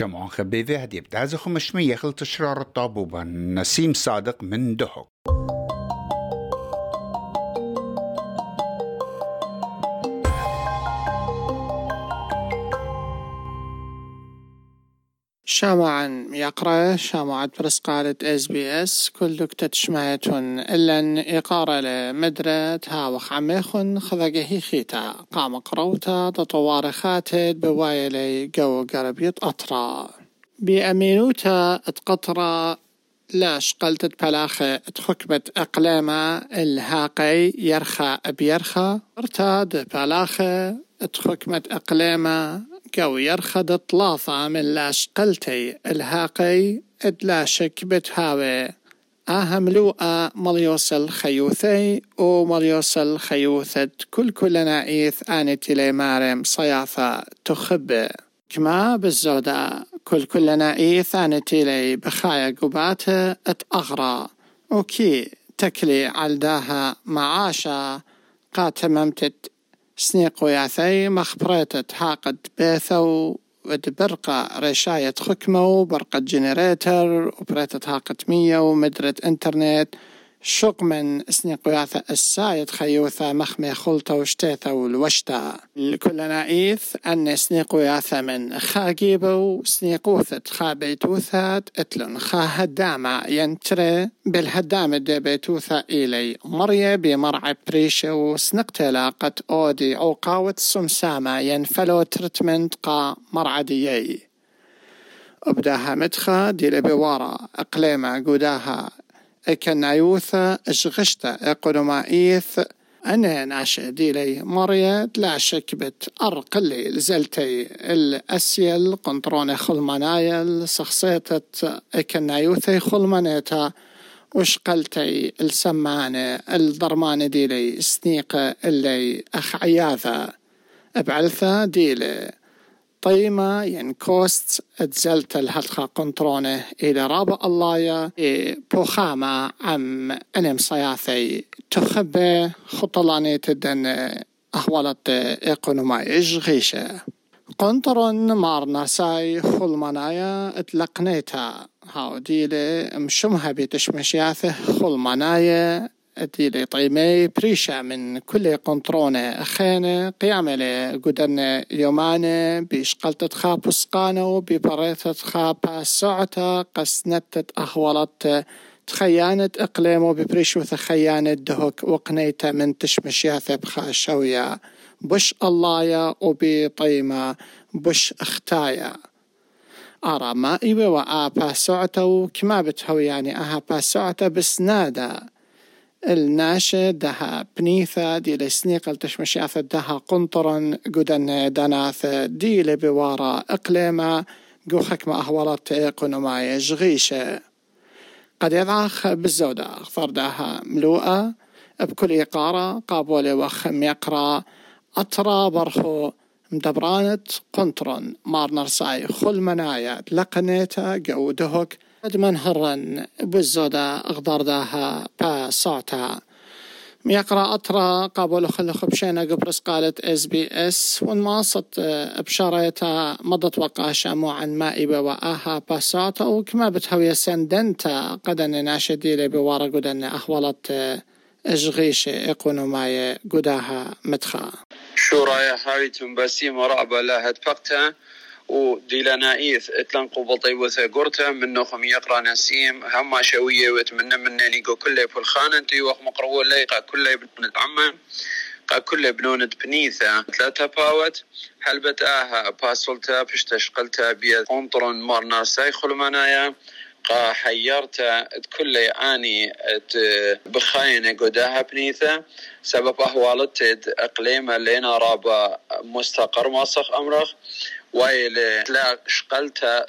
شمعون خبيذي هدي بدازو خمشمي يخل تشرار الطابوبة نسيم صادق من دهوك شامعا يقرأ شامعة برسقالة إس بي إس كل دكتة شمايتون إلا إقارة لمدرة هاوخ عميخن خذقه خيتا. قام قروتا تطوار خاتد بوايلي جو قربيت أطرا بأمينوتا اتقطرا لاش قلتت بلاخة تخكبت أقلامة إلهاقي يرخى بيرخى ارتاد بلاخة تخكمت أقلامة كو يرخد طلاثة من لاشقلتي الهاقي بتهاوي. آها ملوءة مليوصل خيوثي و مليوصل خيوثة كل كل نائث آني تلي مارم صيافة تخب كما بالزودة كل كل نائث آني تلي بخايا قباتة اتأغرى وكي تكلي عالداها معاشا. قاتممتت سنيق وياثي مخبريتة حاقد بيثو ودبرقة رشاية خكمو برقة جنريتر وبريتة هاقة مية ومدرة إنترنت. شق من سنيقوياثة السايد خيوثة مخمي خلطة وشتيثة والوشتا لكل نايث أن سنيقوياثة من خاقيبو سنيقوثة خابيتوثات اتلن. خا هدامة ينتري بالهدامة دي بيتوثة إلي مريا بمرعى بريشة وسنقتلا قد أودي أو قاوة سمسامة ينفلو ترتمنت قا مرعديي وبداها مدخة دي لبوارا أقليمة قداها كنايوثا اشغشتا اقونومايث أنا ناشا ديلي مريا لا شكبت أرقلي لزلتي الأسيل قنطروني خلمانايل سخصيتت كنايوثي خلمانيتا وشقلتي السمانة الضرمانة ديلي سنيقة اللي أخ عياذا بعلثة ديلي طيمة ين كوست اتزلت الهلخة قنطرونة إلى رابع الله بوخامة عم أنم صياثي تخبى خطلاني تدن أهولت إقونوماي غيشة قنطرون مارنا ساي خلمانايا أتلقنيتا. هاو ديلي مشمها بتشمشياثه خلمانايا. ديلي طيمي بريشة من كل قنطرونة خينة قيامة قدرنا يومانة. بشقلتة خا بسقانة ببريتة خا باسعتا قسنتت أهولت تخيانة إقليمو ببريشو خيانة دهوك وقنيتا من تشمشياثة بخا شوية. بش اللايا وبطيمة بش أختايا. أرى ما إيوه وآ باسعتا وكما بتهو يعني أها باسعتا بسنادا الناشة دها بنيثة دي لسنيق التشمشياثة دها قنطرا قدن دناثة دي لبوارا أقليمة قو حكمة أهولت اقنوماية جغيشة قد يضعخ بالزودة فردها ملوءة بكل إقارة قابولي وخم يقرا أطرا برخو مدبرانت قنطرن مار نرساي خل منايا لقنيتا قو دهوك قد من هرن بالزودة اغدار داها با صوتا يقرأ أطرا قابل خل خبشينا قبرس قالت إس بي إس ونماصت بشاريتا مضت وقاشة مو عن مائي وآها باساتا وكما بتهوي سندنتا قدن ناشدي لي بوارا قدن أهولت اجغيشة اقونوماية قداها مدخا شو رايا هاويتم بسيم ورعبة لا هدفقتها وديلانايث اتلنقو بطيبوث قرتا من نخم يقرأ نسيم هما شوية وتمنى من نيقو كله في الخانة انتي وخ مقرو ليقا كله بنونة عمه قا كله بنونة بنيثة ثلاثة باوت هلبت آها باسولتا بشتشقلتا بيا قنطرن مارنا سايخل منايا قا حيرتا كل آني بخاينة قداها بنيثة سبب أهوالت اقليمة لينا رابا مستقر ماسخ أمرخ. وايل لا شقلتا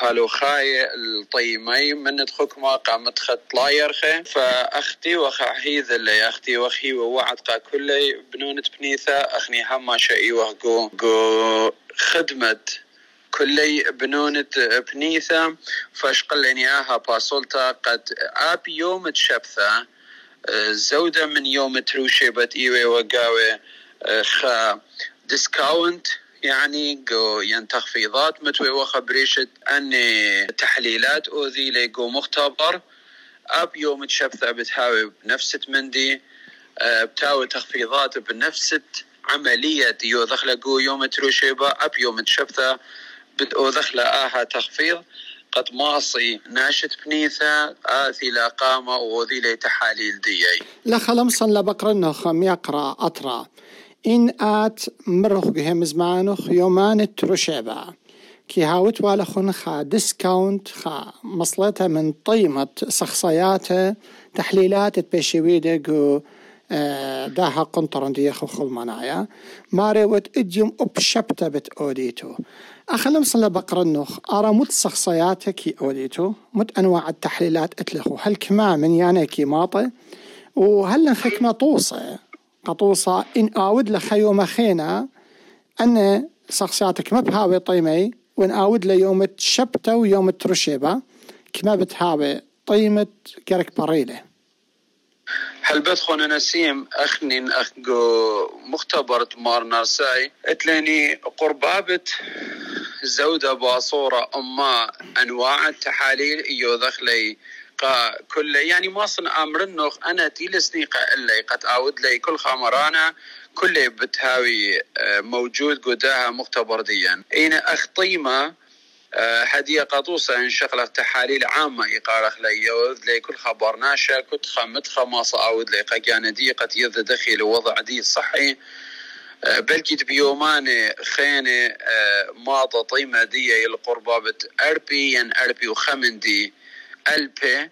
بالوخاي الطيمي من تخكما قامت خط لا يرخي فاختي وخحيذ اللي أختي وخي ووعد قا كل بنونة بنيثة اخني هما شيء وهقو قو خدمة كلي بنونة بنيثة فاشقلني آها باسولتا قد آب يوم تشبثة زودة من يوم تروشي بت ايوي وقاوي خا ديسكاونت يعني جو ين تخفيضات متوي وخبريشت أني تحليلات أوذي ليقو مختبر. أب يوم تشبثة بتهاوي بنفس مندي بتاوي تخفيضات بنفس عملية يو دخل جو يوم تروشيبا أب يوم تشبثة بدو دخل آها تخفيض. قد ماصي ناشت بنيثة آثي لا قامة وذي لي تحاليل ديي لا خلمصا لبقرنه خم يقرأ أطرأ. إن آت مرخ جهم زمانخ يومان تروشيبا كي هاوت والخن خا ديسكاونت خا مصلتها من طيمة شخصياته تحليلات تبشيويدة جو آه، داها قنطرن دي خو منايا ماري وت إديوم اب شبتا بت أوديتو. أخلم صلى بقرنخ ارى مت شخصياته كي أوديتو. مت أنواع التحليلات إتلخو. هل كما من يعني كي ماطي؟ وهل نخك مطوصة قطوصة إن آود لخيوم خينا أن شخصياتك ما بهاوي طيمي وإن آود ليوم تشبتة ويوم ترشيبة كما بتهاوي طيمة كرك بريلة. هل بدخل نسيم أخنين أخجو مختبرة مار نارساي أتلاني قربابة زودة باصورة أما أنواع التحاليل إيو دخلي قا كل يعني ما صن أمر النخ أنا تيلسني قا إلي. قد أعود لي كل خامرانا كل بتهاوي آه، موجود قداها مختبر ديا إين أخطيمة آه، هدية قطوسة إن شغلة تحاليل عامة يقارخ لي. يوذ لي كل خبر ناشا كنت خمت خماصة أعود لي. قجان دي قد يذ دخل وضع دي صحي. آه، بلكي بيومان خينة ماطة طيمة دي القربة أربي ين أربي وخمن دي. ألبي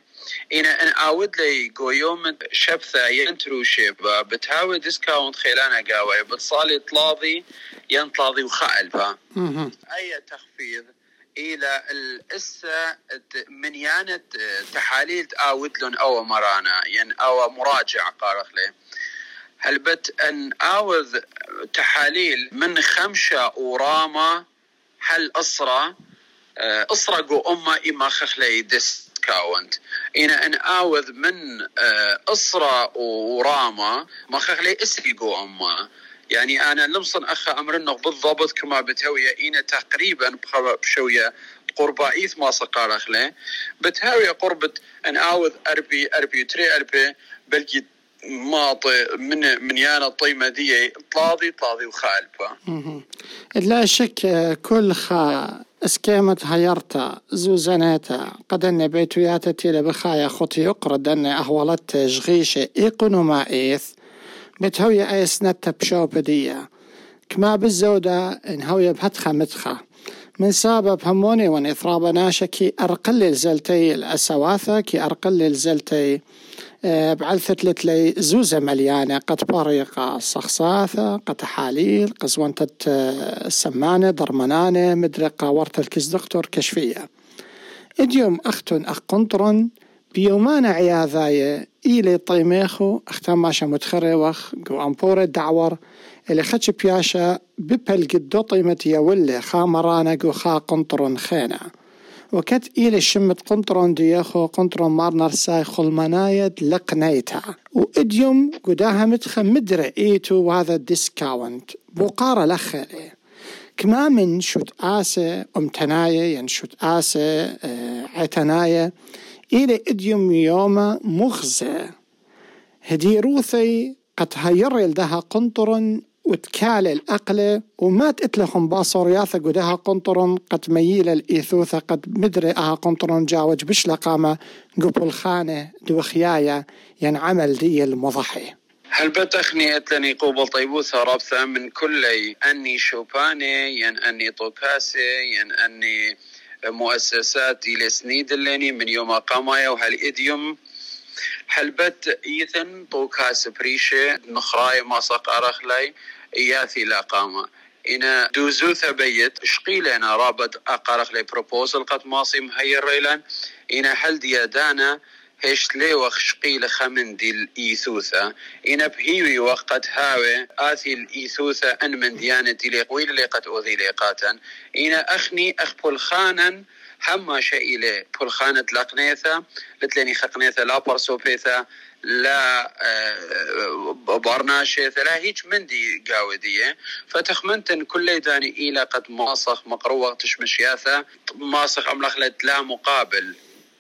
إنا أن أعود لي قويوم شبثة ينترو شيبا بتهاوي ديسكاونت خيلانا قاوي بتصالي طلاضي ينطلاضي وخالبا أي تخفيض إلى الإسا من يانت تحاليل أعود لون أو مرانا ين أو مراجع قارخ لي هل بت أن أعوذ تحاليل من خمسة وراما هل أسرة أسرة قو أما إما خخلي ديس كاونت إنا أن آوذ من أسرة وراما ما خخلي إسرقو أما. يعني أنا لمصن أخا أمرنه بالضبط كما بتهوية إنا تقريبا بشوية قربائيث ما سقار أخلي. بتهوية قربة أن آوذ أربي أربي تري أربي بلكي ماطي من من يانا الطيمة دي طلاضي طلاضي وخالفة لا شك كل خا اسكيمت هيرتا زوزاناتا قدن بيتوياتا تيلا بخايا خطي يقرد أن أهولت جغيشة إيقونوما إيث بتهوية نتا بشوبدية كما بالزودة إن هوية بهتخا متخا من سبب هموني وان إثراب ناشا كي أرقل الزلتي الأسواثة كي أرقل الزلتي آه، بعلثت لتلي زوزة مليانة قد طريقة صخصاثة قد تحاليل قزونتة السمانة ضرمنانة مدرقة ورت الكز دكتور كشفية. اديوم اختن أخ قنطرن بيومانا عياذاية إلي طيميخو اختام ماشا متخروخ قو أمبورة دعور اللي خدش بياشا ببل قدو طيمت يولي خامرانا قو خا قنطرن خينا. وكت إلى شمت قنطرون دياخو قنطرون مارنر ساي خلمنايد لقنيتا وإديوم قداها متخ مدري إيتو وهذا ديسكاونت بوقارة لخالي كما من شوت آسة أمتناية ين شوت آسة آه عتناية. إلى إديوم يوم مغزى هدي روثي قد هيرل دها قنطرن وتكال الأقلة وما تتلهم باصورياثة قدها قنطرن قد ميل الإيثوثة قد مدري أها قنطرن جاوج بش لقامة قبل خانة دوخيايا ين عمل دي المضحي. هل بتخني أتلني قوبل طيبوثة رابثة من كل أني شوباني ين أني طوكاسي ين أني مؤسسات إلى سنيد الليني من يوم قامايا وهالإديوم حلبت إيثن طوكاس بريشة نخراي ما سق أرخلي إياثي لا قامة إنا دوزو ثبيت شقيل أنا رابط أقرق لي بروبوزل قد ماصي مهير ريلان إنا هل ديادانا هيش لي وخ شقيل خمن دي الإيثوثة إنا بهيوي وقت هاوي آثي الإيثوثة أن من ديانتي لي قويل لي قد أوذي ليقاتا إنا أخني أخبل خانا هما شيء إلي بول خانة لقنيثة لتلاني خقنيثة لا برسو بيثة لا برناشة لا هيك مندي قاودية فتخمنتن كل داني إلى قد ماسخ مقروة تشمشياثة ماسخ أملخلت لا مقابل.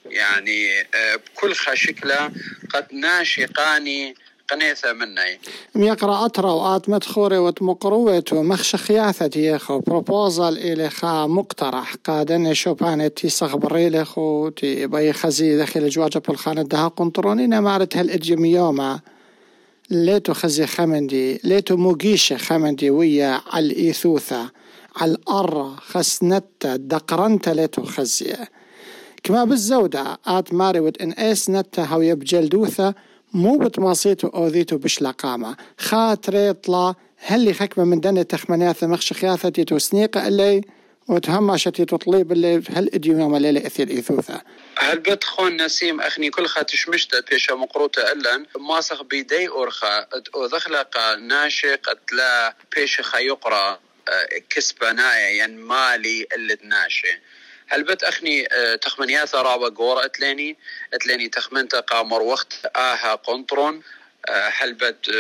يعني بكل خشكلة قد ناشقاني قنيثة مني. يقرأ أترى وآت مدخوري وتمقروت ومخشخياثة يخو. بروبوزال إلي خا مقترح. قادن شوباني تي صغبري لخو تي باي خزي داخل جواجة بالخانة دها قنطروني. نمارت هالإجيم يوما ليتو خزي خمندي. ليتو موجيشة خمندي ويا الإيثوثة. على الأرة خسنتا دقرنتا ليتو خزيه كما بالزودة آت ماري ود إن إيس نتا هاو يبجلدوثة مو بتماصيتو أوذيتو بش لقامة. خاطري طلا هل خكمة من دنة تخمنياثة مخشخياثة تيتو سنيقة اللي وتهمشتي تطليب اللي هل إديو يوم الليلة إثير ايثوثة هل بتخون نسيم أخني كل خاتش مشتت بيشا مقروطة الان ماسخ بيدي اورخا أو دخلق ناشق لا بيش خيقرا كسبنايا ين مالي اللي ناشي. هل بت أخني تخمنياثا رابا قورا أتليني؟ أتليني تخمنتا قامر وقت آها قنطرون. هل بت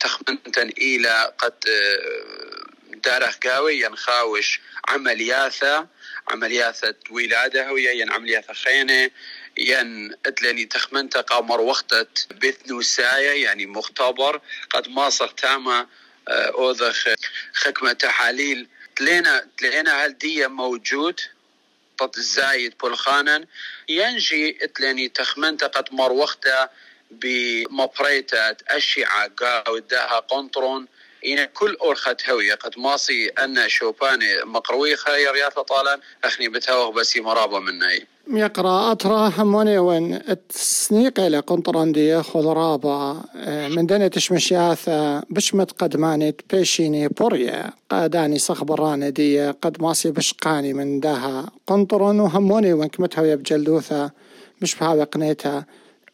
تخمنتا إلى قد دارخ قاوي ينخاوش عملياثا. عملياثة ولادة هوية ين عملياثة خينة. ين اتلاني تخمنتا قامر وقتت بثنوسايا يعني مختبر. قد ماصق تاما أوذخ خكمة تحاليل تلينا تلينا هالدية موجود؟ قد الزايد بولخانا ينجي اتلاني تخمنتا قد مروختا بمبريتات أشعة قاوداها قنطرون. إن كل أرخت هوية قد ماصي أن شوباني مقروي خير يا طالا أخني بتهوغ بسي مرابة مني. يقرأ أترى هموني وين السنيق إلى قنطران دي خضرابة من دنيا تشمشياثة بشمت قدماني بيشيني بوريا قاداني صخبراني دي قد ماسي بشقاني من داها. قنطران وهموني وين كمتها يبجلدوثة مش بها قنيتها.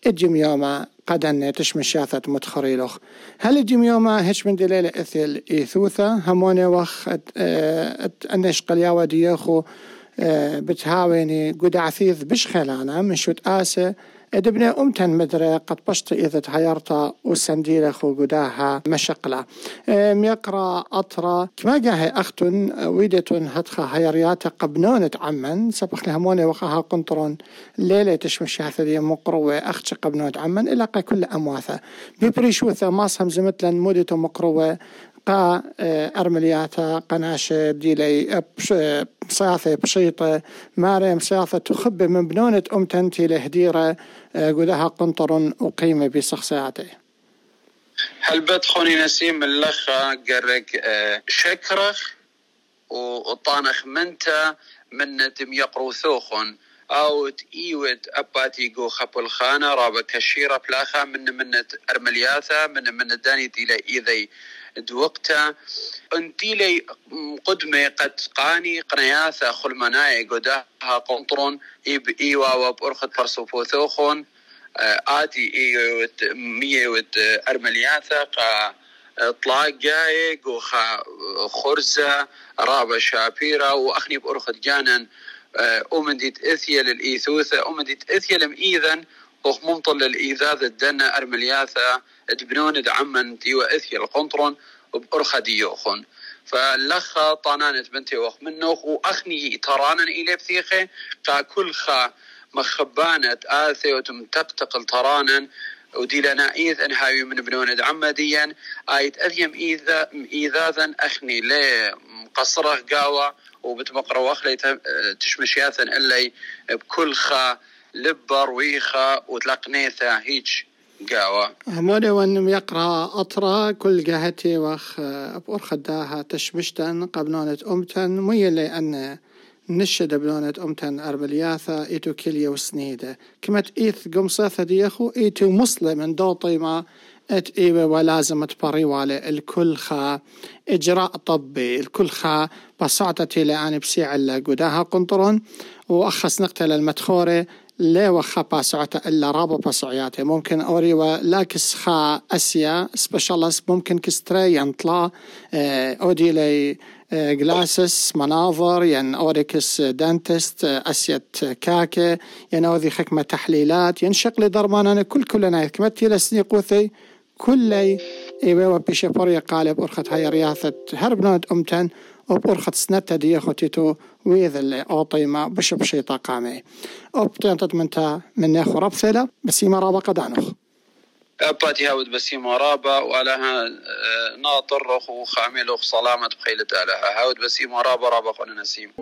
اجم يوما قدن تشمشاثة متخريلوخ هل اجم يوما هش من دليل اثل ايثوثة هموني وخ انش قلياوة ديوخو بتهاويني قد عثيث بش خلانا من شوت آسة ادبنا أمتن مدري قد بشت إذا تهيرتا وسنديلة خو قداها مشقلة. يقرأ أطرا كما جاهي أختن ويدتن هتخا هيرياتا قبنونة عمن سبخ لهموني وقاها قنطرون. ليلة تشمش ذي مقروة أختش قبنونة عمن إلا كل أمواثة. ببريشوثة ماسهم زمتلن مودته مقروة. قا أرملياتا قناشة ديلي صياثة بشيطة مارم صياثة تخب من بنونة أم تنتي لهديرة قدها قنطر أقيم بصخصياته هل بدخوني نسيم اللخة قرق شكرخ وطانخ منتا من دم يقرو ثوخن أو تيوت اباتي جو خبل خانة رابا كشيرة بلاخا من من ارملياثا من من داني تيلا ايذي دوقتا انتي لي قدمي قد قاني قنياثا خلمناي قداها قنطرون إيب إيوا وبأرخد برسوفوثوخون آتي إيوت ميوت أرملياثا قا طلاق جاي قوخا خرزة رابا شابيرا وأخني بأرخد جانا أمديت إثيا للإيثوثة أمديت إثيا لمئيذا وخ ممطل للإيذاذ الدنا أرملياثا تبنون دعما تيوا إثيا القنطرون وبأرخا ديوخون. فلخا طانانت بنتي وخ منوخ وأخني ترانا إلي بثيخي قا كل خا مخبانة آثي وتم ودي لنا إيذ أن هاي من بنون عمديا آيت أذيم إيذا إيذاذا أخني لي مقصرة قاوة. وبتمقر واخلي تشمشياثا إلي بكل خا لبر ويخا وتلقنيثا هيج قاوة هموني وأن يقرأ أطرا كل جهتي وخ بور خداها تشمشتن قبنونة امتن مي لأن نشد بلونة أمتن أربلياثا إيتو كليا وسنيدة. كما إيث قمصاثة ديخو إيتو مسلم دوطي ما إت إيوه ولازم تبري والي الكل خا. إجراء طبي الكل خا. بصعتتي لاني بسيع قداها قنطرون. واخص نقتل المدخورة لا وخا باسعتا إلا رابو باسعياتي. ممكن أوري ولاكس خا أسيا سبشالس ممكن كستري ينطلا آه، أودي لي جلاسس آه، مناظر. ين أوريكس دانتست أسيت كاكي ين أوذي خكمة تحليلات. ين شقلي درمانا كل كلنا. كمتي لسني قوثي كلي. إيوه بيشي قالب أرخت هاي رياثة هربنود أمتن وبأرخت سنتا دي خوتيتو ويذ اللي أوطيما بشب شي طاقامي أبتنتت منتا من ناخو ربثلة بسيما رابا قدانوخ أباتي هاود بسيما رابا ولها آه، ناطر خو خامل سلامة بخيلة لها هاود بسيما رابا رابا خون نسيم